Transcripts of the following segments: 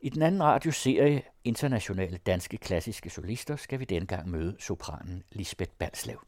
I den anden radioserie, Internationale Danske Klassiske Solister, skal vi denne gang møde sopranen Lisbeth Balslev.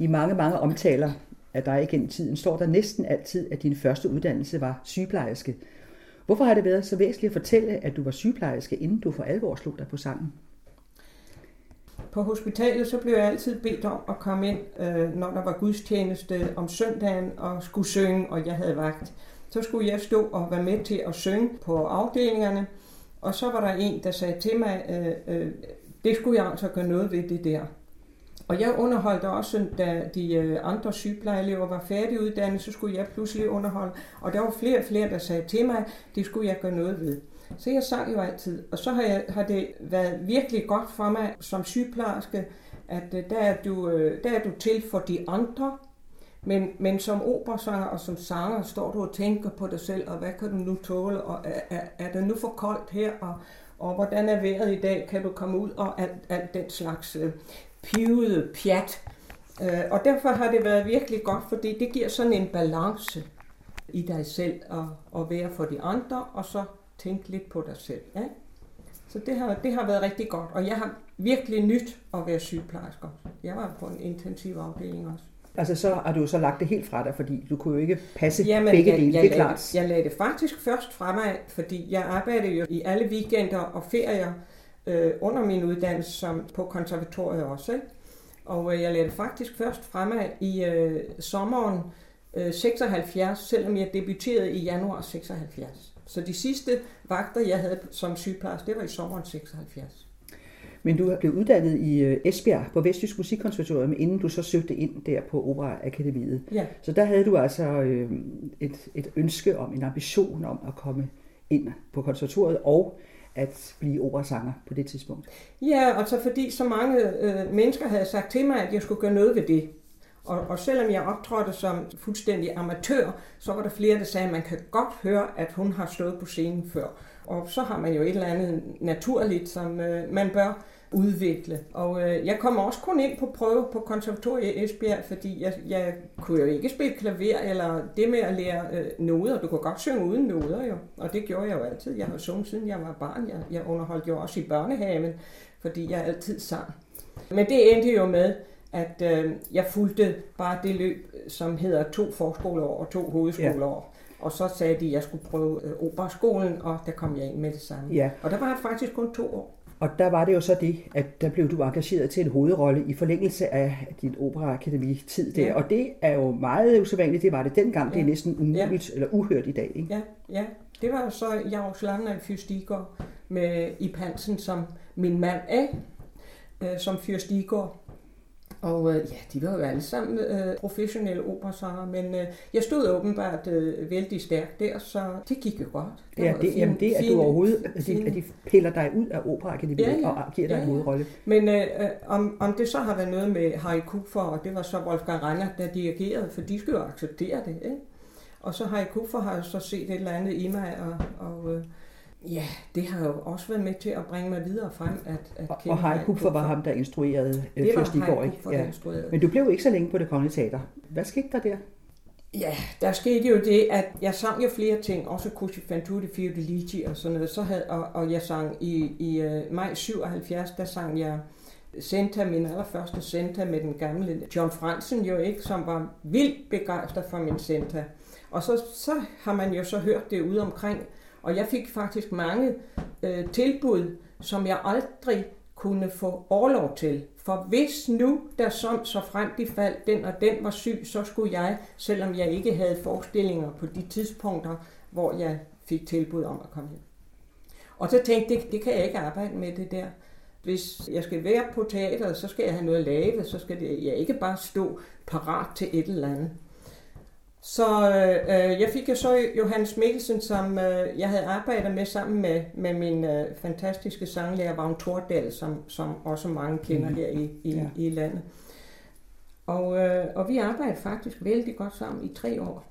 I mange, mange omtaler af dig igennem tiden står der næsten altid, at din første uddannelse var sygeplejerske. Hvorfor har det været så væsentligt at fortælle, at du var sygeplejerske, inden du for alvor slog dig på sangen? På hospitalet så blev jeg altid bedt om at komme ind, øh, når der var gudstjeneste om søndagen og skulle synge, og jeg havde vagt. Så skulle jeg stå og være med til at synge på afdelingerne, og så var der en, der sagde til mig, øh, øh, det skulle jeg altså gøre noget ved det der. Og jeg underholdte også, da de øh, andre sygeplejeelever var færdiguddannet, så skulle jeg pludselig underholde. Og der var flere og flere, der sagde til mig, det skulle jeg gøre noget ved. Så jeg sang jo altid. Og så har, jeg, har det været virkelig godt for mig som sygeplejerske, at øh, der er, du, øh, der er du til for de andre, men, men som operasanger og som sanger står du og tænker på dig selv, og hvad kan du nu tåle, og er, er, er det nu for koldt her, og, og hvordan er vejret i dag, kan du komme ud, og alt, alt den slags pivede pjat. Øh, og derfor har det været virkelig godt, fordi det giver sådan en balance i dig selv at, at være for de andre, og så tænke lidt på dig selv. Ja? Så det har, det har været rigtig godt, og jeg har virkelig nyt at være sygeplejersker. Jeg var på en intensiv afdeling også. Altså så har du så lagt det helt fra dig, fordi du kunne jo ikke passe Jamen, begge dele, det er klart. Jeg lagde det faktisk først fra mig, fordi jeg arbejdede jo i alle weekender og ferier øh, under min uddannelse som på konservatoriet også. Ikke? Og øh, jeg lærte faktisk først fremme i øh, sommeren øh, 76, selvom jeg debuterede i januar 76. Så de sidste vagter, jeg havde som sygeplejerske, det var i sommeren 76. Men du blev uddannet i øh, Esbjerg på Vestjysk Musikkonservatorium, inden du så søgte ind der på Opera Akademiet. Ja. Så der havde du altså øh, et, et ønske om, en ambition om at komme ind på konservatoriet og at blive operasanger på det tidspunkt? Ja, og så fordi så mange øh, mennesker havde sagt til mig, at jeg skulle gøre noget ved det. Og, og selvom jeg optrådte som fuldstændig amatør, så var der flere, der sagde, at man kan godt høre, at hun har stået på scenen før. Og så har man jo et eller andet naturligt, som øh, man bør udvikle. Og øh, jeg kom også kun ind på prøve på konservatoriet i Esbjerg, fordi jeg, jeg kunne jo ikke spille klaver, eller det med at lære øh, noder. Du kunne godt synge uden noder jo, og det gjorde jeg jo altid. Jeg har sunget siden jeg var barn. Jeg, jeg underholdt jo også i børnehaven, fordi jeg altid sang. Men det endte jo med, at øh, jeg fulgte bare det løb, som hedder to forskoleår og to hovedskoleår. Ja. Og så sagde de, at jeg skulle prøve øh, operaskolen, og der kom jeg ind med det samme. Ja. Og der var jeg faktisk kun to år. Og der var det jo så det, at der blev du engageret til en hovedrolle i forlængelse af din operaakademi-tid der. Ja. Og det er jo meget usædvanligt, det var det dengang. Ja. Det er næsten umuligt ja. eller uhørt i dag. Ikke? Ja, ja. Det var så Jaros Lange Fyrstigård med Ip Hansen som min mand af, øh, som Fyrstigård. Og øh, ja, de var jo alle sammen øh, professionelle operasanger, men øh, jeg stod åbenbart øh, vældig stærkt der, så det gik jo godt. Det ja, det, fin, jamen det, at du overhovedet, at de, at de piller dig ud af operaakademiet ja, ja, og giver dig ja, en hovedrolle. Men øh, om, om det så har været noget med Harry Kupfer, og det var så Wolfgang Renner, der dirigerede, for de skulle jo acceptere det, ikke? Og så Harry Kupfer har jo så set et eller andet i mig, og, og øh, Ja, det har jo også været med til at bringe mig videre frem. At, at og Heikupfer var ham, der instruerede øh, Det var Heikupfer, ja. der instruerede. Men du blev ikke så længe på det kongelige teater. Hvad skete der der? Ja, der skete jo det, at jeg sang jo flere ting, også Cusci Fantuti, Fio de Ligi og sådan noget. Så havde, og, og jeg sang i, i uh, maj 77, der sang jeg Senta, min allerførste Senta med den gamle John Fransen jo ikke, som var vildt begejstret for min Senta. Og så, så har man jo så hørt det ude omkring, og jeg fik faktisk mange øh, tilbud, som jeg aldrig kunne få overlov til. For hvis nu der som så frem de faldt, den og den var syg, så skulle jeg, selvom jeg ikke havde forestillinger på de tidspunkter, hvor jeg fik tilbud om at komme hjem. Og så tænkte jeg, det, det kan jeg ikke arbejde med det der. Hvis jeg skal være på teateret, så skal jeg have noget at lave, så skal jeg ikke bare stå parat til et eller andet. Så øh, jeg fik jo så Johannes Mikkelsen, som øh, jeg havde arbejdet med sammen med, med min øh, fantastiske sanglærer Vagn Tordal, som, som også mange kender mm. her i, i, ja. i landet. Og, øh, og vi arbejdede faktisk vældig godt sammen i tre år.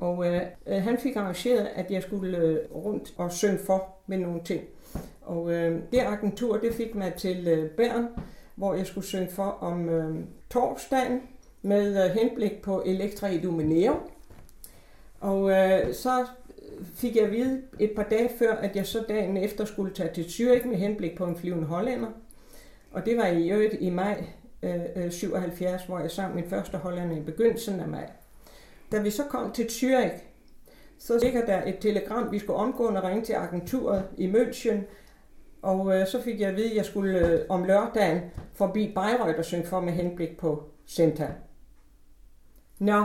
Og øh, øh, han fik arrangeret, at jeg skulle øh, rundt og synge for med nogle ting. Og øh, det agentur, det fik mig til øh, Bern, hvor jeg skulle synge for om øh, torsdagen med øh, henblik på Elektra Idomeneo. Og øh, så fik jeg at vide et par dage før, at jeg så dagen efter skulle tage til Zürich med henblik på en flyvende hollænder. Og det var i øvrigt i maj øh, øh 77, hvor jeg sang min første hollænder i begyndelsen af maj. Da vi så kom til Zürich, så ligger der et telegram, vi skulle omgående ringe til agenturet i München, og øh, så fik jeg at vide, at jeg skulle øh, om lørdagen forbi Bayreuth og synge for med henblik på Senta. Nå,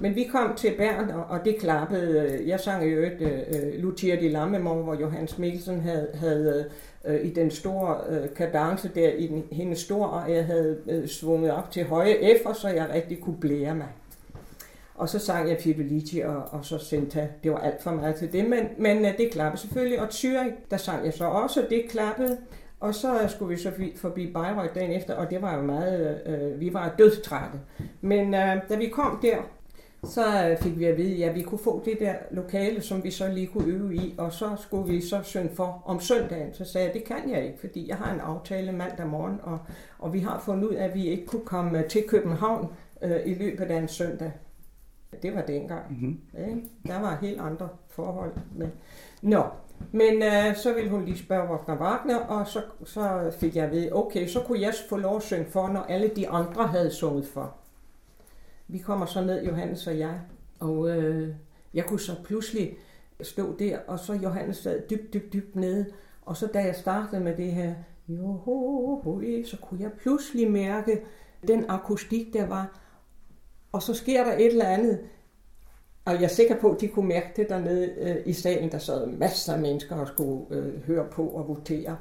men vi kom til Bern, og, og det klappede. Jeg sang i øvrigt øh, øh, uh, Lucia di Lammemor, hvor Johannes Mikkelsen havde, havde uh, i den store uh, kadence der, i den, hendes store, og jeg havde uh, svunget op til høje F'er, så jeg rigtig kunne blære mig. Og så sang jeg Fidelity og, og så Senta. Det var alt for meget til det, men, men det klappede selvfølgelig. Og Zürich, der sang jeg så også, det klappede. Og så skulle vi så forbi Bayreuth dagen efter, og det var jo meget, øh, vi var dødstrætte. Men øh, da vi kom der, så fik vi at vide, at ja, vi kunne få det der lokale, som vi så lige kunne øve i, og så skulle vi så synge for om søndagen. Så sagde jeg, det kan jeg ikke, fordi jeg har en aftale mandag morgen, og, og vi har fundet ud af, at vi ikke kunne komme til København øh, i løbet af en søndag. Det var dengang. Mm-hmm. Ja, der var helt andre forhold. Med. Nå, men øh, så ville hun lige spørge Wagner Wagner, og så, så fik jeg at vide, okay, så kunne jeg få lov at synge for, når alle de andre havde sunget for. Vi kommer så ned, Johannes og jeg, og øh, jeg kunne så pludselig stå der, og så Johannes sad dybt, dybt, dybt nede, og så da jeg startede med det her, jo, så kunne jeg pludselig mærke den akustik, der var, og så sker der et eller andet, og jeg er sikker på, at de kunne mærke det dernede øh, i salen. Der sad masser af mennesker og skulle øh, høre på og votere.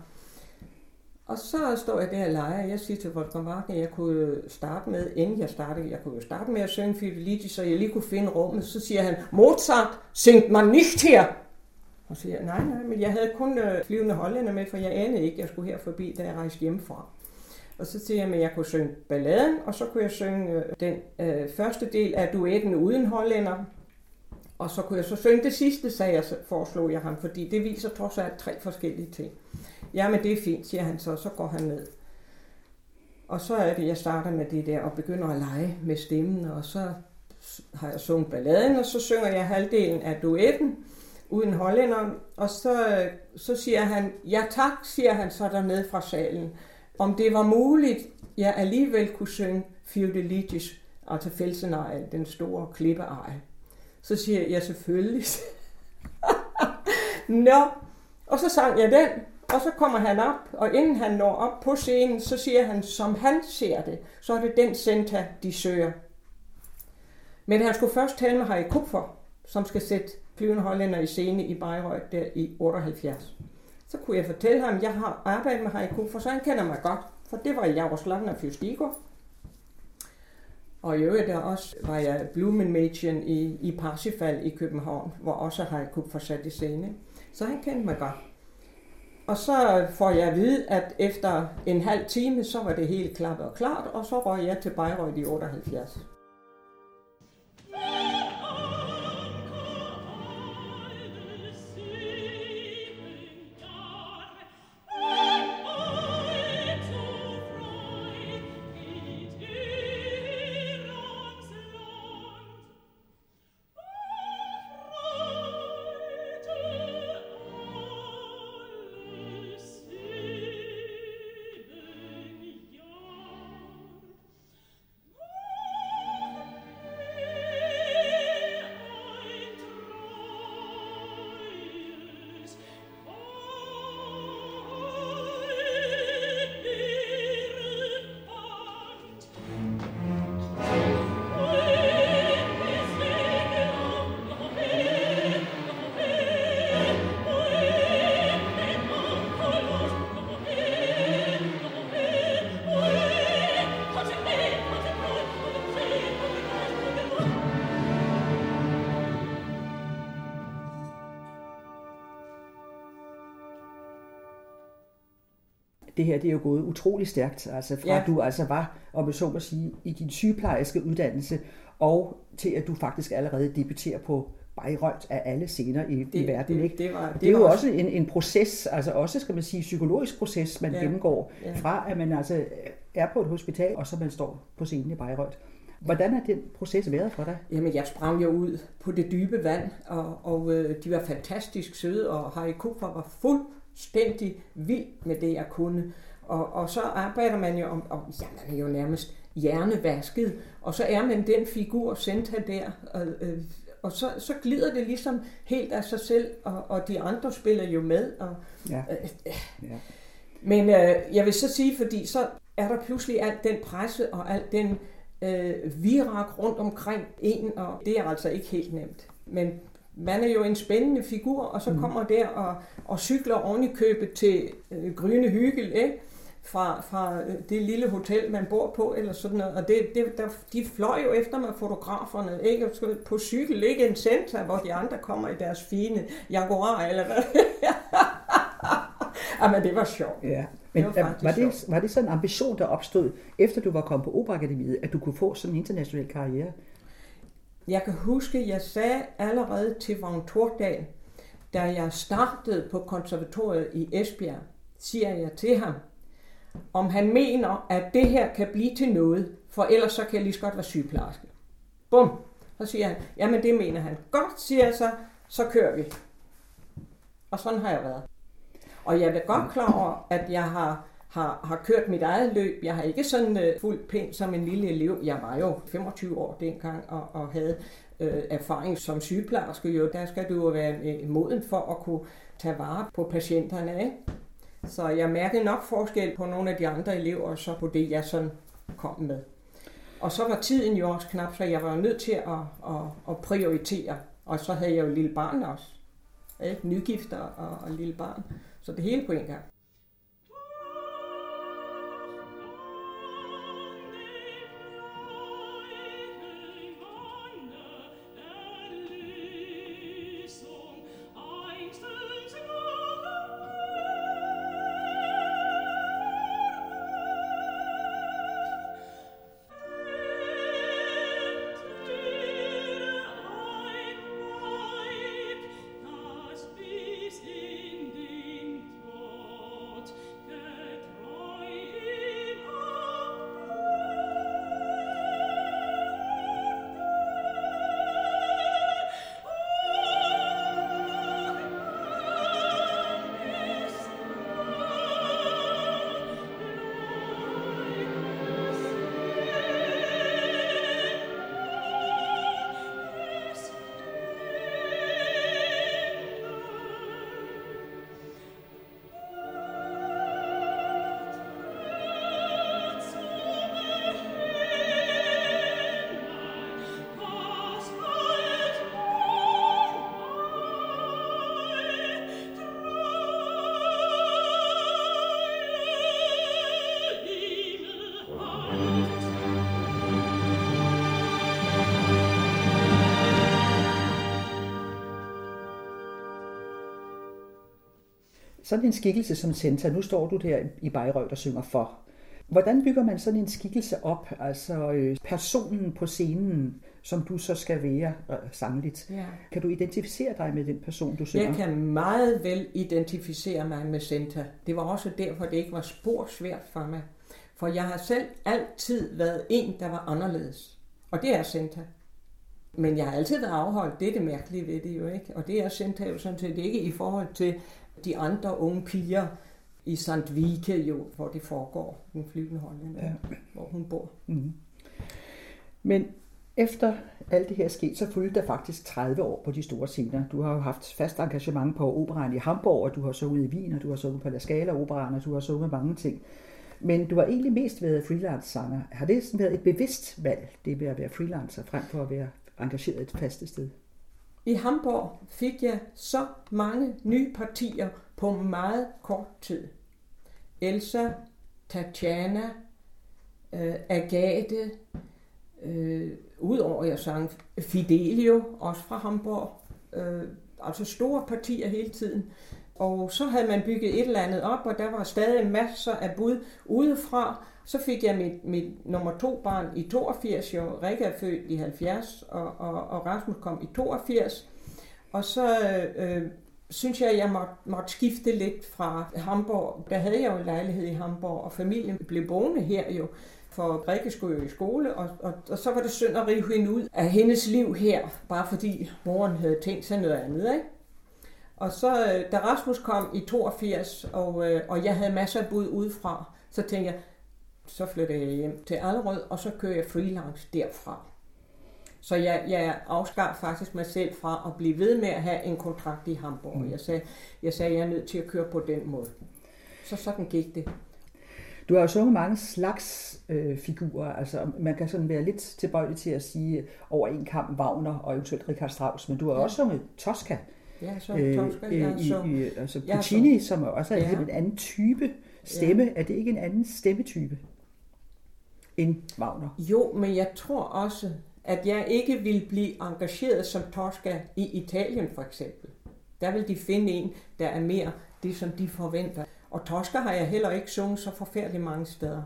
Og så står jeg der og leger. Jeg siger til Wolfgang Wagner, at jeg kunne starte med, inden jeg startede, jeg kunne starte med at synge Fidelity, så jeg lige kunne finde rummet. Så siger han, Mozart, singt man nicht her. Og så siger jeg, nej, nej, men jeg havde kun øh, flyvende hollænder med, for jeg anede ikke, at jeg skulle her forbi, da jeg rejste hjemmefra. Og så siger jeg, at jeg kunne synge balladen, og så kunne jeg synge øh, den øh, første del af duetten uden hollænder, og så kunne jeg så synge det sidste, sagde jeg, foreslog jeg ham, fordi det viser trods alt tre forskellige ting. Jamen det er fint, siger han så, så går han ned. Og så er det, jeg starter med det der og begynder at lege med stemmen, og så har jeg sunget balladen, og så synger jeg halvdelen af duetten uden hollænderen, og så, så siger han, ja tak, siger han så dernede fra salen. Om det var muligt, jeg alligevel kunne synge Fiordelitis, altså Felsenejl, den store klippeejl. Så siger jeg, ja selvfølgelig. Nå, og så sang jeg den, og så kommer han op, og inden han når op på scenen, så siger han, som han ser det, så er det den Senta, de søger. Men han skulle først tale med Harry Kupfer, som skal sætte flyvende hollænder i scene i Bayreuth der i 78. Så kunne jeg fortælle ham, at jeg har arbejdet med Harry Kupfer, så han kender mig godt, for det var Jaroslav Fjustigo, og i øvrigt der også var jeg Blumenmädchen i, i Parsifal i København, hvor også har jeg kunne få sat i scene. Så han kendte mig godt. Og så får jeg at vide, at efter en halv time, så var det helt klappet og klart, og så røg jeg til Bayreuth i 78. det her det er jo gået utrolig stærkt, altså fra Ja. du altså var, om jeg så må sige, i din sygeplejerske uddannelse, og til at du faktisk allerede debuterer på Bayreuth af alle scener i, det, i verden. det, ikke? det, var, Det, det er var jo også en, en proces, altså også skal man sige psykologisk proces, man Ja. gennemgår, Ja. fra at man altså er på et hospital, og så man står på scenen i Bayreuth. Hvordan har den proces været for dig? Jamen, jeg sprang jo ud på det dybe vand, og, og øh, de var fantastisk søde, og Harry Kupfer var fuldstændig vild med det, jeg kunne. Og, og så arbejder man jo om, om, ja, man er jo nærmest hjernevasket, og så er man den figur, Senta der, og, øh, og så, så glider det ligesom helt af sig selv, og, og de andre spiller jo med, og Ja. øh, Ja. men øh, jeg vil så sige, fordi så er der pludselig alt den presse og alt den øh, virak rundt omkring en, og det er altså ikke helt nemt. Men man er jo en spændende figur, og så kommer der og, og cykler oven i købet til øh, Gryne Hygel, ikke? Fra, fra øh, det lille hotel, man bor på, eller sådan noget. Og det, det, der, de fløj jo efter med fotograferne, ikke? På cykel, ikke en center, hvor de andre kommer i deres fine Jaguar, eller hvad? Jamen, det var sjovt. Ja. Men Det var faktisk var, det, sjovt. var det sådan en ambition, der opstod, efter du var kommet på Operakademiet, at du kunne få sådan en international karriere? Jeg kan huske, jeg sagde allerede til Vagn Tordal, da jeg startede på konservatoriet i Esbjerg, siger jeg til ham, om han mener, at det her kan blive til noget, for ellers så kan jeg lige så godt være sygeplejerske. Bum! Så siger han, jamen det mener han. Godt, siger jeg så, så kører vi. Og sådan har jeg været. Og jeg er godt klar over, at jeg har, har, har kørt mit eget løb. Jeg har ikke sådan øh, fuldt pænt som en lille elev. Jeg var jo 25 år dengang og, og havde øh, erfaring som sygeplejerske. Jo. Der skal du jo være øh, moden for at kunne tage vare på patienterne. Ikke? Så jeg mærkede nok forskel på nogle af de andre elever, og så på det, jeg sådan kom med. Og så var tiden jo også knap, så jeg var nødt til at, at, at prioritere. Og så havde jeg jo et lille barn også. Ikke? Nygifter og, og lille barn. Så det hele på en gang. Sådan en skikkelse som Senta, nu står du der i Bayreuth og synger for. Hvordan bygger man sådan en skikkelse op, altså øh, personen på scenen, som du så skal være øh, sangligt? Ja. Kan du identificere dig med den person, du synger? Jeg kan meget vel identificere mig med Senta. Det var også derfor, det ikke var spor svært for mig. For jeg har selv altid været en, der var anderledes. Og det er Senta. Men jeg har altid været afholdt. Det er det mærkelige ved det jo ikke. Og det er Senta jo sådan set ikke i forhold til de andre unge piger i St. Vike jo, hvor det foregår, den flyvende hollænder, ja. hvor hun bor. Men efter alt det her skete, så fulgte der faktisk 30 år på de store scener. Du har jo haft fast engagement på operan i Hamburg, og du har sunget i Wien, og du har sunget på La Scala Operan, og du har sunget mange ting. Men du har egentlig mest været freelance-sanger. Har det sådan været et bevidst valg, det med at være freelancer, frem for at være engageret et faste sted? I Hamburg fik jeg så mange nye partier på meget kort tid. Elsa, Tatjana, øh, Agathe, øh, udover jeg sang Fidelio, også fra Hamburg. Øh, altså store partier hele tiden. Og så havde man bygget et eller andet op, og der var stadig masser af bud udefra. Så fik jeg mit, mit nummer to barn i 82, jo Rikke er født i 70, og, og, og Rasmus kom i 82. Og så øh, synes jeg, at jeg måtte, måtte skifte lidt fra Hamburg. Der havde jeg jo en lejlighed i Hamburg, og familien blev boende her jo. For Rikke skulle jo i skole, og, og, og så var det synd at rive hende ud af hendes liv her, bare fordi moren havde tænkt sig noget andet, ikke? Og så, øh, da Rasmus kom i 82, og, øh, og jeg havde masser af bud udefra, så tænkte jeg, så flytter jeg hjem til Allerød, og så kører jeg freelance derfra. Så jeg, jeg afskar faktisk mig selv fra at blive ved med at have en kontrakt i Hamburg. Mm. Jeg sagde, jeg sagde, jeg er nødt til at køre på den måde. Så sådan gik det. Du har jo sunget mange slags øh, figurer, altså man kan sådan være lidt tilbøjelig til at sige over en kamp Wagner og eventuelt Richard Strauss, men du har ja. også sunget Tosca. Ja, så Tosca, øh, jeg i, så, i, altså Puccini, som også er ja. en anden type stemme. Ja. Er det ikke en anden stemmetype end Wagner? Jo, men jeg tror også, at jeg ikke vil blive engageret som Tosca i Italien for eksempel. Der vil de finde en, der er mere det, som de forventer. Og Tosca har jeg heller ikke sunget så forfærdeligt mange steder.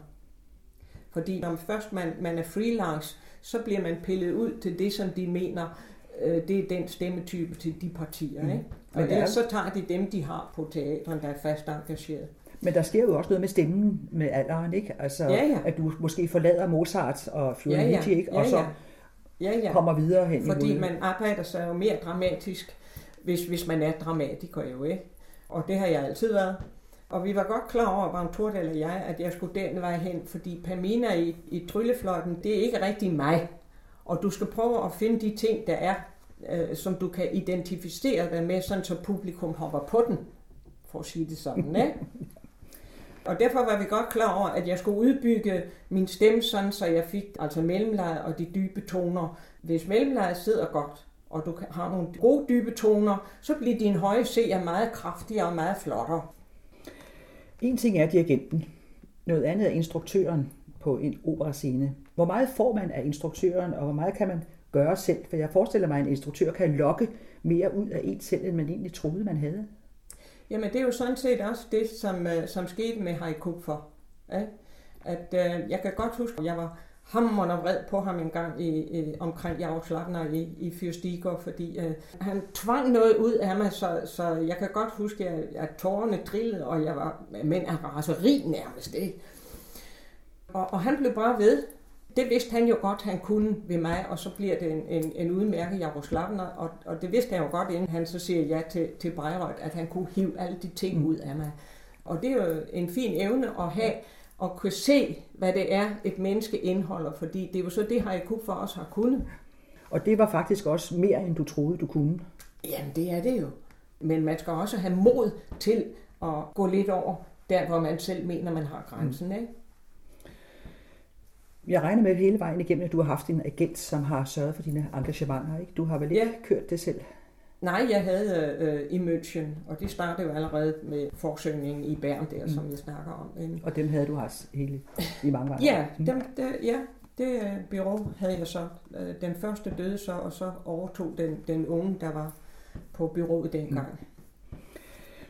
Fordi når først man, man er freelance, så bliver man pillet ud til det, som de mener, øh, det er den stemmetype til de partier. Mm. Ikke? Og ellers er... så tager de dem, de har på teatren, der er fast engageret. Men der sker jo også noget med stemmen med alderen, ikke? Altså, ja, ja. at du måske forlader Mozart og Fiorentini, ja, ja. ikke? Ja, Og så ja. Ja, ja. kommer videre hen Fordi imod. man arbejder sig jo mere dramatisk, hvis, hvis man er dramatiker jo, ikke? Og det har jeg altid været. Og vi var godt klar over, Vagn Tordal og jeg, at jeg skulle den vej hen, fordi Pamina i, i Tryllefløjten, det er ikke rigtig mig. Og du skal prøve at finde de ting, der er, øh, som du kan identificere dig med, sådan så publikum hopper på den, for at sige det sådan, ikke? Og derfor var vi godt klar over, at jeg skulle udbygge min stemme sådan, så jeg fik altså mellemlejet og de dybe toner. Hvis mellemlejet sidder godt, og du har nogle gode dybe toner, så bliver din høje C meget kraftigere og meget flottere. En ting er dirigenten, noget andet er instruktøren på en operascene. Hvor meget får man af instruktøren, og hvor meget kan man gøre selv? For jeg forestiller mig, at en instruktør kan lokke mere ud af en selv, end man egentlig troede, man havde. Jamen det er jo sådan set også det, som, øh, som skete med Heiko for. Ikke? At øh, jeg kan godt huske, at jeg var hammerende vred på ham en gang i, i, omkring Jaroslavner i, i Fyrstikker, fordi øh, han tvang noget ud af mig, så, så jeg kan godt huske, at, at tårerne drillede, og jeg var men af altså raseri nærmest. Ikke? Og, og han blev bare ved. Det vidste han jo godt, han kunne ved mig, og så bliver det en, en, en udmærket Jaroslavner, og, og det vidste han jo godt, inden han så siger ja til, til Bayreuth, at han kunne hive alle de ting ud af mig. Og det er jo en fin evne at have, at kunne se, hvad det er, et menneske indeholder, fordi det er jo så det, Haiku for os har kunnet. Og det var faktisk også mere, end du troede, du kunne. Jamen, det er det jo. Men man skal også have mod til at gå lidt over der, hvor man selv mener, man har grænsen, ikke? Jeg regner med hele vejen igennem, at du har haft en agent, som har sørget for dine engagementer. Ikke? Du har vel ikke Ja. kørt det selv? Nej, jeg havde øh, i München, og det startede jo allerede med forsøgningen i Bern der, mm. som jeg snakker om. Ikke? Og dem havde du haft hele i mange år. Ja, dem, der, ja, det øh, bureau havde jeg så. Øh, Den første døde så, og så overtog den, den unge, der var på byrådet dengang. Mm.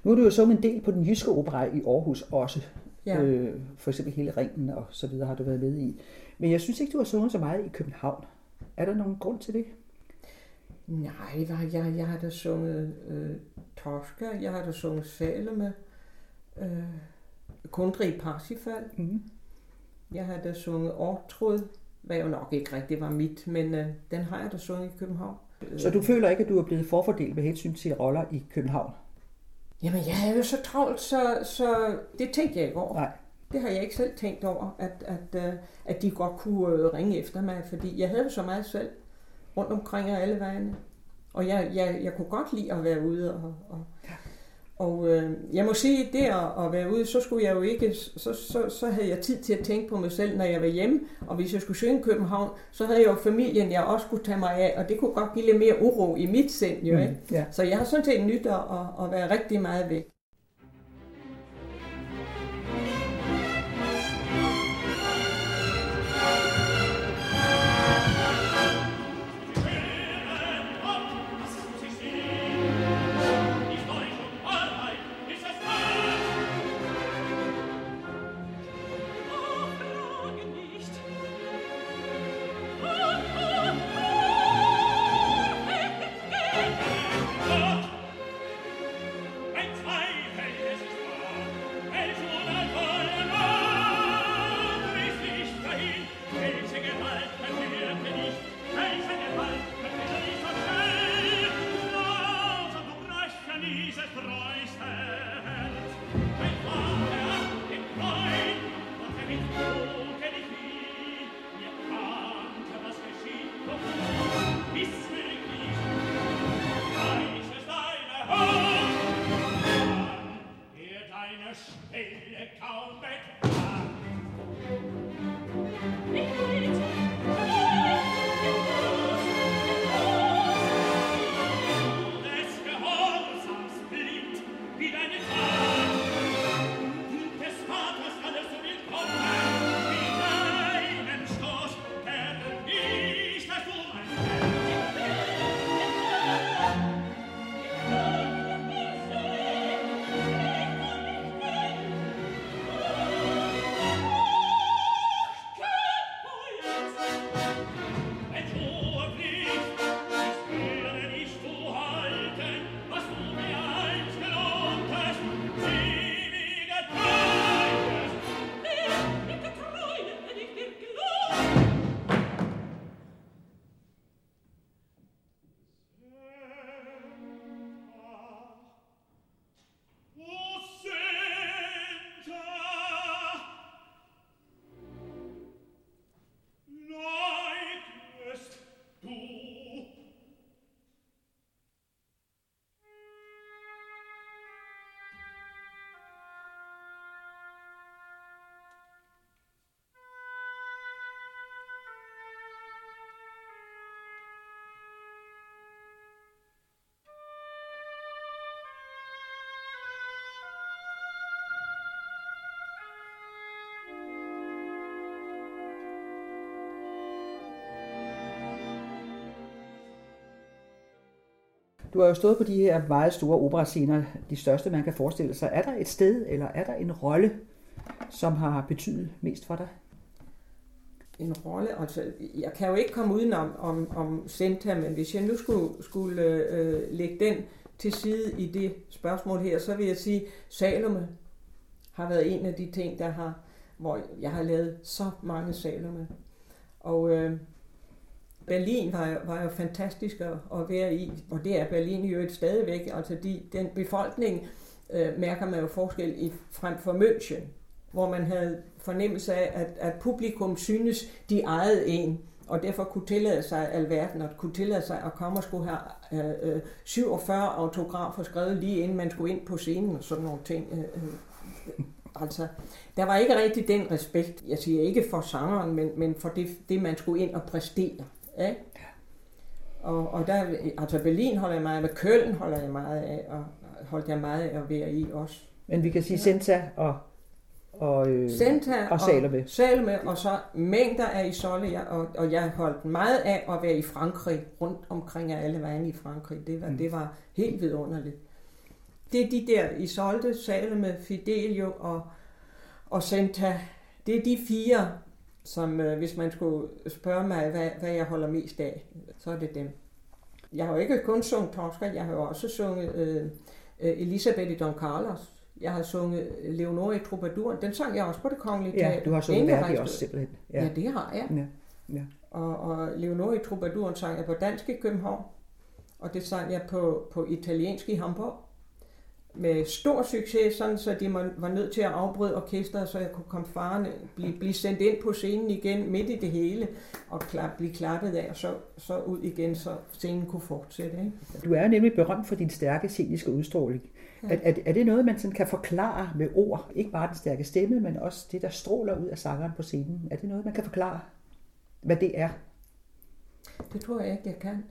Nu har du jo sunget en del på den jyske opera i Aarhus også. Ja. Øh, for eksempel hele ringen og så videre har du været med i. Men jeg synes ikke, du har sunget så meget i København. Er der nogen grund til det? Nej, jeg, jeg har da sunget øh, Tosca, jeg har da sunget Salome, øh, Kundrig Parsifal, Mm. jeg har da sunget Ortrud, hvad jo nok ikke rigtig var mit, men øh, den har jeg da sunget i København. Så du føler ikke, at du er blevet forfordelt med hensyn til roller i København? Jamen, jeg er jo så travlt, så, så det tænkte jeg ikke over. Nej. Det har jeg ikke selv tænkt over, at, at, øh, at de godt kunne øh, ringe efter mig, fordi jeg havde jo så meget selv rundt omkring og alle vejene. Og jeg, jeg, jeg kunne godt lide at være ude. Og, og, og øh, jeg må sige, det at, at være ude, så skulle jeg jo ikke, så, så, så havde jeg tid til at tænke på mig selv, når jeg var hjemme. Og hvis jeg skulle synge i København, så havde jeg jo familien, jeg også skulle tage mig af, og det kunne godt give lidt mere uro i mit sind jo, ikke? Ja. Så jeg har sådan set nyt at, at, at være rigtig meget væk. Schwelle kaum weg. Du har jo stået på de her meget store operascener, de største man kan forestille sig. Er der et sted, eller er der en rolle, som har betydet mest for dig? en rolle. Altså, jeg kan jo ikke komme udenom om, om Senta, men hvis jeg nu skulle, skulle øh, lægge den til side i det spørgsmål her, så vil jeg sige, Salome har været en af de ting, der har, hvor jeg har lavet så mange Salome. Og øh, Berlin var, var jo fantastisk at, at være i, og det er Berlin jo et stadigvæk. Altså de, den befolkning øh, mærker man jo forskel i frem for München, hvor man havde fornemmelse af, at, at publikum synes, de ejede en, og derfor kunne tillade sig alverden, og kunne tillade sig at komme og skulle have øh, øh, 47 autografer skrevet lige inden man skulle ind på scenen og sådan nogle ting. Øh, øh, øh, altså, der var ikke rigtig den respekt, jeg siger ikke for sangeren, men, men for det, det, man skulle ind og præstere. Ikke? Og, og der, altså Berlin holder jeg meget af, men Køln holder jeg meget af, og holdt jeg meget af at være i også. Men vi kan sige. Senta og, og, øh, Senta og Salome. Salome, og så mængder af Isolde, jeg, og, og jeg holdt meget af at være i Frankrig, rundt omkring af alle vejen i Frankrig. Det var, Mm. det var helt vidunderligt. Det er de der Isolde, Salome, Fidelio og, og Senta. Det er de fire, som øh, hvis man skulle spørge mig, hvad, hvad jeg holder mest af, så er det dem. Jeg har jo ikke kun sunget Tosca, jeg har jo også sunget øh, øh, Elisabeth i Don Carlos. Jeg har sunget Leonore i Troubadouren. Den sang jeg også på det kongelige Ja, teater. du har sunget Verdi også simpelthen. Ja. ja, det har jeg. Ja, ja. Og, og Leonore i Troubadouren sang jeg på dansk i København. Og det sang jeg på, på italiensk i Hamburg. Med stor succes, sådan så de var nødt til at afbryde orkestret, så jeg kunne komme farne, blive, blive sendt ind på scenen igen midt i det hele, og klap, blive klappet af, og så, så ud igen, så scenen kunne fortsætte. Ikke? Du er nemlig berømt for din stærke sceniske udstråling. Ja. Er, er, er det noget, man sådan kan forklare med ord? Ikke bare den stærke stemme, men også det, der stråler ud af sangeren på scenen. Er det noget, man kan forklare, hvad det er? Det tror jeg ikke, jeg kan.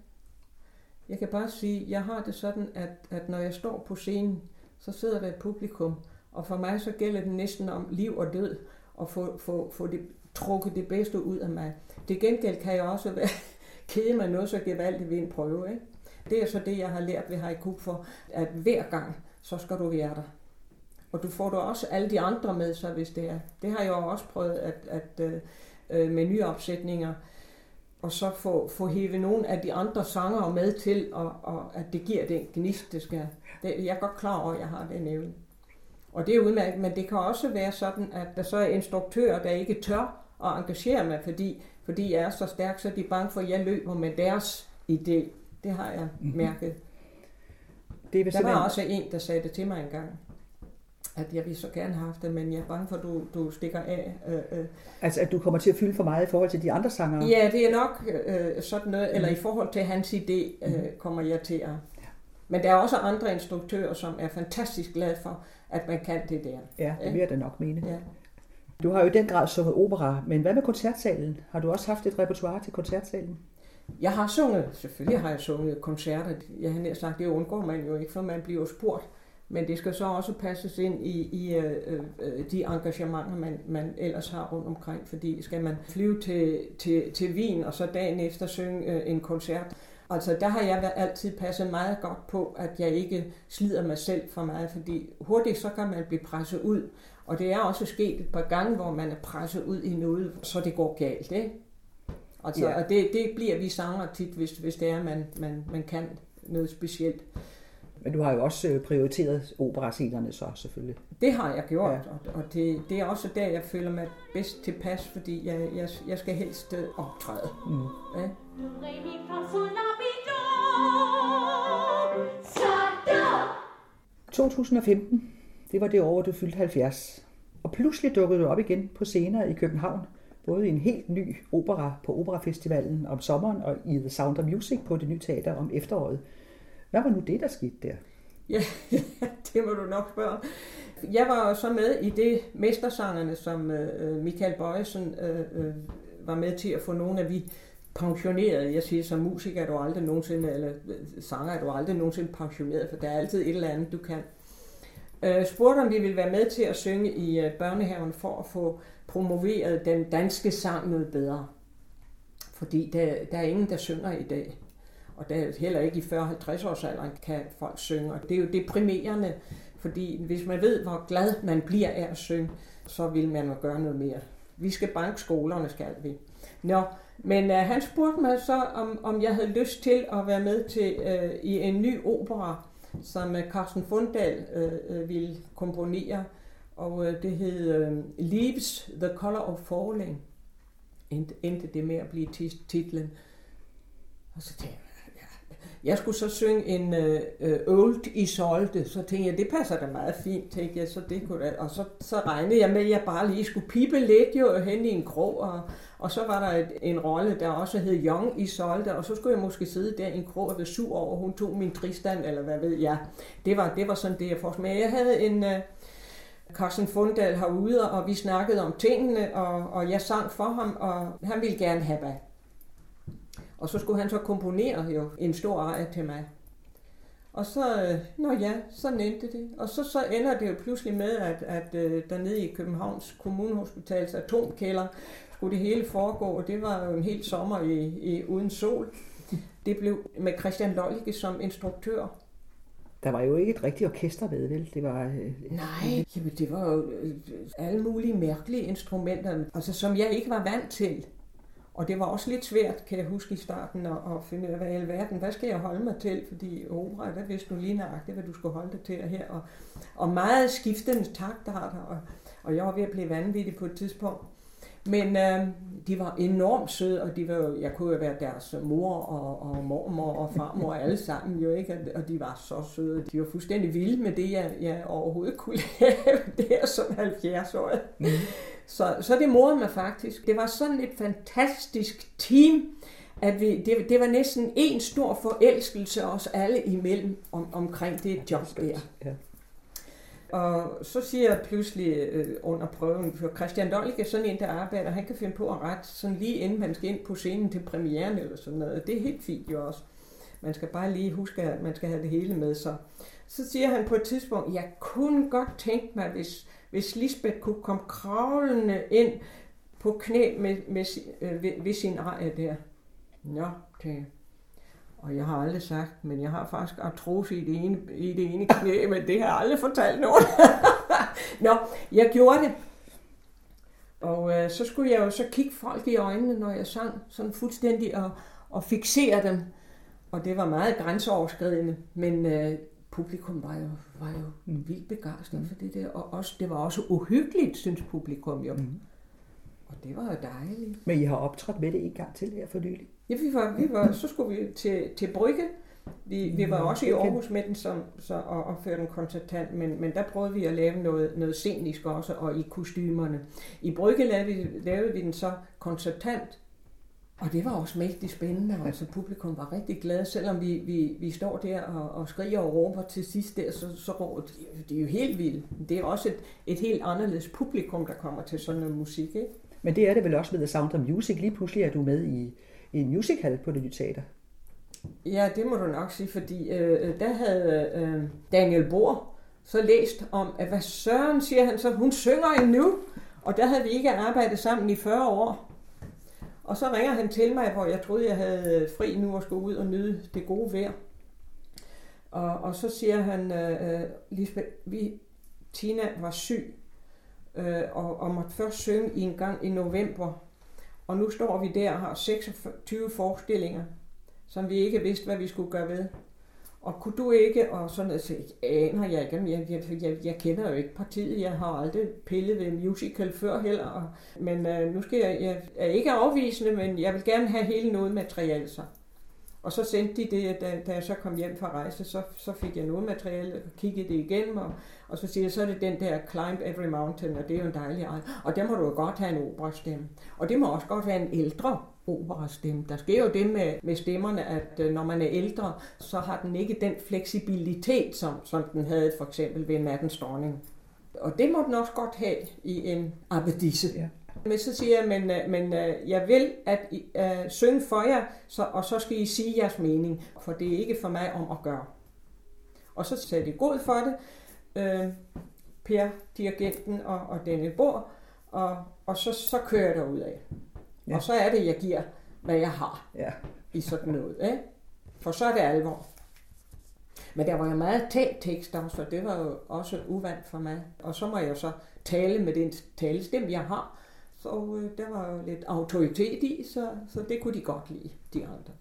Jeg kan bare sige, jeg har det sådan, at, at når jeg står på scenen, så sidder der et publikum, og for mig så gælder det næsten om liv og død, at få, få, få det, trukket det bedste ud af mig. Det gengæld kan jeg også være kede mig noget så gevaldigt ved en prøve. Ikke? Det er så det, jeg har lært ved Haiku for, at hver gang, så skal du være der. Og du får du også alle de andre med, så hvis det er. Det har jeg jo også prøvet at, at øh, øh, med nye opsætninger, og så få, få hævet nogle af de andre sangere med til, og, og at det giver den gnist, det skal. Det, jeg er godt klar over, at jeg har den evne. Og det er udmærket, men det kan også være sådan, at der så er instruktører, der ikke tør at engagere mig, fordi, fordi jeg er så stærk, så er de bange for, at jeg løber med deres idé. Det har jeg mærket. Det er Der var også en, der sagde det til mig engang, at jeg ville så gerne have haft det, men jeg er bange for, at du, du stikker af. Øh, øh. Altså, at du kommer til at fylde for meget i forhold til de andre sangere? Ja, det er nok øh, sådan noget, eller i forhold til hans idé, øh, kommer jeg til at... Men der er også andre instruktører, som er fantastisk glade for, at man kan det der. Ja, det vil jeg da nok mene. Ja. Du har jo i den grad sunget opera, men hvad med koncertsalen? Har du også haft et repertoire til koncertsalen? Jeg har sunget, selvfølgelig har jeg sunget koncerter. Jeg har nær sagt, det undgår man jo ikke, for man bliver spurgt. Men det skal så også passes ind i, i øh, øh, de engagementer, man, man ellers har rundt omkring. Fordi skal man flyve til, til, til Wien og så dagen efter synge øh, en koncert, Altså der har jeg været- altid passet meget godt på, at jeg ikke slider mig selv for meget, fordi hurtigt så kan man blive presset ud. Og det er også sket et par gange, hvor man er presset ud i noget, så det går galt, ikke? Altså, Ja. Og det, det bliver vi sanger tit, hvis, hvis det er, man, man, man kan noget specielt. Men du har jo også øh, prioriteret operascenerne så selvfølgelig. Det har jeg gjort, Ja. og, og det, det er også der, jeg føler mig bedst tilpas, fordi jeg, jeg, jeg skal helst øh, optræde. Mm. Ja. Re mi fa sol la mi do. Sa do. 2015, det var det år, du fyldte 70. Og pludselig dukkede du op igen på scener i København. Både i en helt ny opera på Operafestivalen om sommeren og i The Sound of Music på det nye teater om efteråret. Hvad var nu det, der skete der? Ja, det må du nok spørge. Jeg var jo så med i det mestersangerne, som øh, øh Michael Bøjsen øh, øh, var med til at få nogle af vi pensioneret. Jeg siger, som musiker er du aldrig nogensinde, eller øh, sanger er du aldrig nogensinde pensioneret, for der er altid et eller andet, du kan. Øh, spurgte om vi ville være med til at synge i øh, børnehaven for at få promoveret den danske sang noget bedre. Fordi der, der er ingen, der synger i dag. Og det er heller ikke i 40-50 års alderen kan folk synge. Og det er jo deprimerende, fordi hvis man ved, hvor glad man bliver af at synge, så vil man jo gøre noget mere. Vi skal banke skolerne, skal vi. Nå, men uh, han spurgte mig så, om, om jeg havde lyst til at være med til uh, i en ny opera, som uh, Carsten Fundal uh, uh, ville komponere. Og uh, det hed uh, Leaves the Color of Falling. Endte, endte det med at blive titlen. Og så tænkte jeg, skulle så synge en uh, Old Isolde, så tænkte jeg, det passer da meget fint, tænkte jeg, så det kunne da. Og så, så regnede jeg med, at jeg bare lige skulle pipe lidt jo hen i en krog, og, og så var der et, en rolle, der også hed Young Isolde, og så skulle jeg måske sidde der i en krog og være sur over, hun tog min tristand, eller hvad ved jeg. Det var, det var sådan det, jeg får Men jeg havde en... Uh, Carsten Fundal herude, og vi snakkede om tingene, og, og jeg sang for ham, og han ville gerne have hvad og så skulle han så komponere jo en stor ejer til mig. Og så, øh, nå ja, så endte det. Og så, så ender det jo pludselig med, at, at uh, dernede i Københavns Kommunehospitals atomkælder skulle det hele foregå, og det var jo en hel sommer i, i uden sol. Det blev med Christian Lollicke som instruktør. Der var jo ikke et rigtigt orkester med, vel? Det var... Øh, Nej, jamen, det var jo øh, alle mulige mærkelige instrumenter, altså, som jeg ikke var vant til. Og det var også lidt svært, kan jeg huske i starten, at, at finde ud af, hvad i alverden, hvad skal jeg holde mig til? Fordi opera, der vidste du lige nøjagtigt, hvad du skulle holde dig til her. Og, og meget skiftende takter har der, og, og jeg var ved at blive vanvittig på et tidspunkt. Men øh, de var enormt søde, og de var, jeg kunne jo være deres mor og, og mormor og farmor alle sammen jo ikke, og de var så søde. De var fuldstændig vilde med det, jeg, jeg overhovedet kunne lave der som 70 år. Mm. Så, så det morede mig faktisk. Det var sådan et fantastisk team, at vi, det, det var næsten en stor forelskelse os alle imellem om, omkring det job der. Ja. Og så siger jeg pludselig øh, under prøven, for Christian Dolke er sådan en, der arbejder, han kan finde på at rette sådan lige inden man skal ind på scenen til premieren eller sådan noget. Det er helt fint jo også. Man skal bare lige huske, at man skal have det hele med sig. Så siger han på et tidspunkt, jeg kunne godt tænke mig, hvis, hvis Lisbeth kunne komme kravlende ind på knæ med, med, øh, ved, ved sin ejer der. Nå, okay. Og jeg har aldrig sagt, men jeg har faktisk artrose i det ene, i det ene knæ, men det har jeg aldrig fortalt nogen. Nå, jeg gjorde det. Og øh, så skulle jeg jo så kigge folk i øjnene, når jeg sang, sådan fuldstændig og, og fixere dem. Og det var meget grænseoverskridende, men øh, publikum var jo, var jo vildt begejstret mm. for det der. Og også, det var også uhyggeligt, synes publikum jo. Mm. Og det var jo dejligt. Men I har optrådt med det en gang til her for nylig? Ja, vi var, vi var, så skulle vi til, til Brygge. Vi, vi var også i Aarhus med den som, så, og, og førte en koncertant, men, men der prøvede vi at lave noget, noget scenisk også, og i kostymerne. I Brygge lavede vi, lavede vi den så koncertant, og det var også mægtig spændende, altså publikum var rigtig glade, selvom vi, vi, vi står der og, og skriger og råber til sidst der, så, så råber de, det er jo helt vildt. Det er også et, et helt anderledes publikum, der kommer til sådan noget musik, ikke? Men det er det vel også med The Sound of Music. Lige pludselig er du med i, i en musical på det nye teater. Ja, det må du nok sige, fordi øh, der havde øh, Daniel Bohr så læst om, at hvad Søren siger han så, hun synger endnu, og der havde vi ikke arbejdet sammen i 40 år. Og så ringer han til mig, hvor jeg troede, jeg havde fri nu og skulle ud og nyde det gode vejr. Og, og så siger han, øh, øh Lisbeth, vi, Tina var syg, øh, og, og måtte først synge i en gang i november. Og nu står vi der og har 26 forestillinger, som vi ikke vidste, hvad vi skulle gøre ved. Og kunne du ikke, og sådan noget, så aner jeg ikke, jeg, jeg, jeg, jeg kender jo ikke partiet, jeg har aldrig pillet ved musical før heller, og, men øh, nu skal jeg, jeg er ikke afvisende, men jeg vil gerne have hele noget materiale så. Og så sendte de det, da, da jeg så kom hjem fra rejse, så, så fik jeg noget materiale, og kiggede det igennem, og, og så siger jeg, så er det den der Climb Every Mountain, og det er jo en dejlig art. Og der må du jo godt have en operastemme. Og det må også godt være en ældre operastemme. Der sker jo det med, med stemmerne, at øh, når man er ældre, så har den ikke den fleksibilitet, som, som den havde for eksempel ved Nattens Dronning. Og det må den også godt have i en abbedisse. Ja. Men så siger jeg, men, øh, men øh, jeg vil at uh, synge for jer, så, og så skal I sige jeres mening, for det er ikke for mig om at gøre. Og så sagde de god for det, uh, Per, dirigenten og, og Daniel Bor, og, og så, så kører jeg ud af. Ja. Og så er det, jeg giver, hvad jeg har ja. i sådan noget. Ikke? For så er det alvor. Men der var jo meget talt tekst også, og det var jo også uvandt for mig. Og så må jeg så tale med den talestemme, jeg har. Så øh, der var jo lidt autoritet i, så, så det kunne de godt lide, de andre.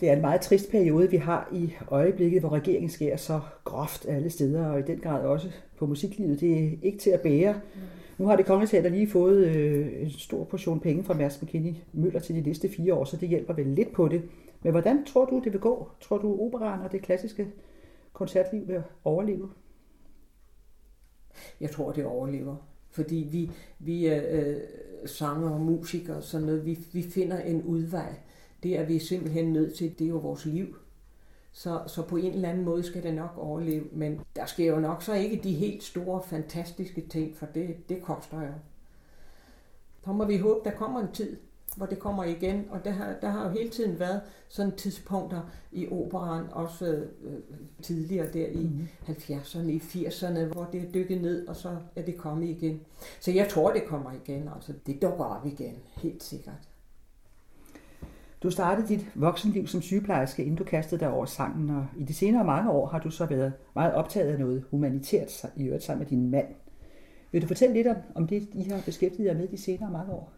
Det er en meget trist periode, vi har i øjeblikket, hvor regeringen sker så groft alle steder, og i den grad også på musiklivet. Det er ikke til at bære. Mm. Nu har det kongelige teater lige fået øh, en stor portion penge fra Mærsk McKinney Møller til de næste fire år, så det hjælper vel lidt på det. Men hvordan tror du, det vil gå? Tror du, operaen og det klassiske koncertliv vil overleve? Jeg tror, det overlever. Fordi vi, vi er øh, sanger og musikere og sådan noget. Vi, vi finder en udvej. Det er vi simpelthen nødt til. Det er jo vores liv. Så, så på en eller anden måde skal det nok overleve. Men der sker jo nok så ikke de helt store, fantastiske ting, for det, det koster jo. Så må vi håbe, der kommer en tid, hvor det kommer igen. Og der har, der har jo hele tiden været sådan tidspunkter i operan, også øh, tidligere der i mm. 70'erne, i 80'erne, hvor det er dykket ned, og så er det kommet igen. Så jeg tror, det kommer igen. Altså, det dukker op igen, helt sikkert. Du startede dit voksenliv som sygeplejerske, inden du kastede dig over sangen, og i de senere mange år har du så været meget optaget af noget humanitært, i øvrigt sammen med din mand. Vil du fortælle lidt om, om det, I har beskæftiget jer med de senere mange år?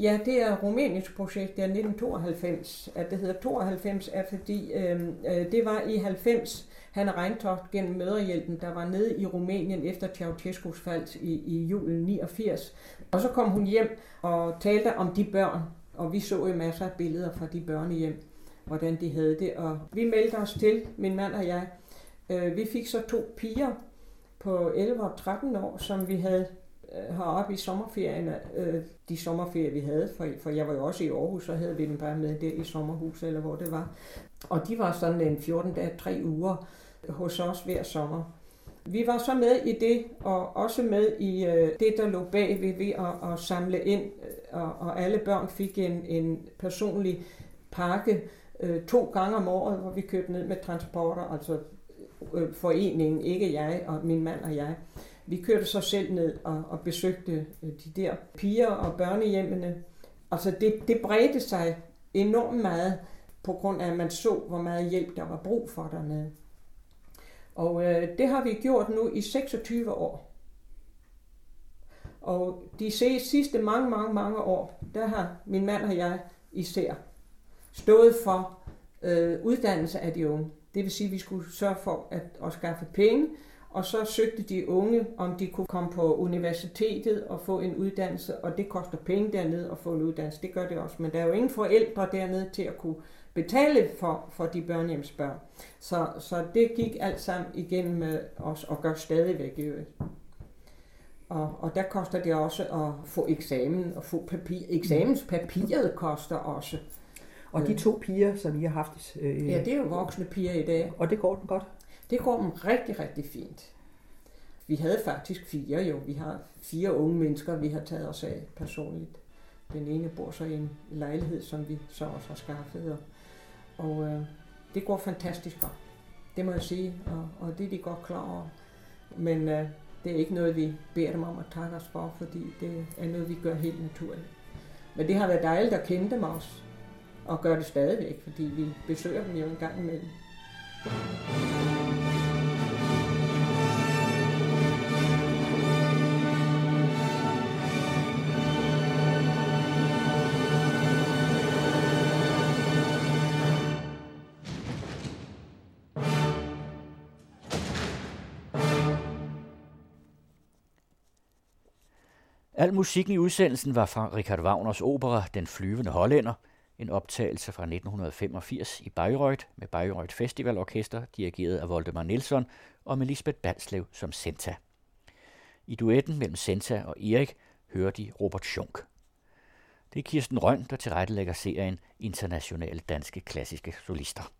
Ja, det er Rumænisk projekt, det er 1992. At det hedder 92 er fordi, øh, øh, det var i 90, han Reintoft gennem Møderhjælpen, der var nede i Rumænien efter Ceausescu's fald i, i julen 89. Og så kom hun hjem og talte om de børn, og vi så jo masser af billeder fra de børnehjem, hvordan de havde det. Og vi meldte os til, min mand og jeg. Øh, vi fik så to piger på 11 og 13 år, som vi havde øh, heroppe i sommerferien, øh, de sommerferier, vi havde, for, jeg var jo også i Aarhus, så havde vi dem bare med der i sommerhus, eller hvor det var. Og de var sådan en 14 dage, tre uger hos os hver sommer. Vi var så med i det, og også med i øh, det, der lå bag ved, ved at, at samle ind, øh, og, og alle børn fik en, en personlig pakke øh, to gange om året, hvor vi kørte ned med transporter, altså øh, foreningen, ikke jeg og min mand og jeg. Vi kørte så selv ned og, og besøgte øh, de der piger og børnehjemmene. Altså det, det bredte sig enormt meget, på grund af, at man så, hvor meget hjælp der var brug for dernede. Og øh, det har vi gjort nu i 26 år. Og de sidste mange, mange, mange år, der har min mand og jeg især stået for øh, uddannelse af de unge. Det vil sige, at vi skulle sørge for at, at skaffe penge, og så søgte de unge, om de kunne komme på universitetet og få en uddannelse, og det koster penge dernede at få en uddannelse. Det gør det også, men der er jo ingen forældre dernede til at kunne betale for, for de børnehjemsbørn. Så, så det gik alt sammen igennem med os og gør stadigvæk i øvrigt. Og, og der koster det også at få eksamen og få papir. Eksamenspapiret koster også. Og de to piger, som I har haft... Øh, ja, det er jo voksne piger i dag. Og det går dem godt? Det går dem rigtig, rigtig fint. Vi havde faktisk fire jo. Vi har fire unge mennesker, vi har taget os af personligt. Den ene bor så i en lejlighed, som vi så også har skaffet. Og, og øh, det går fantastisk godt. Det må jeg sige, og, og det er de godt klar over. Men øh, det er ikke noget, vi beder dem om at takke os for, fordi det er noget, vi gør helt naturligt. Men det har været dejligt at kende dem også, og gøre det stadigvæk, fordi vi besøger dem jo en gang imellem. Al musikken i udsendelsen var fra Richard Wagners opera Den flyvende hollænder, en optagelse fra 1985 i Bayreuth med Bayreuth Festivalorkester, dirigeret af Voldemar Nielsen og med Lisbeth Balslev som Senta. I duetten mellem Senta og Erik hører de Robert Schunk. Det er Kirsten Røn, der tilrettelægger serien Internationale Danske Klassiske Solister.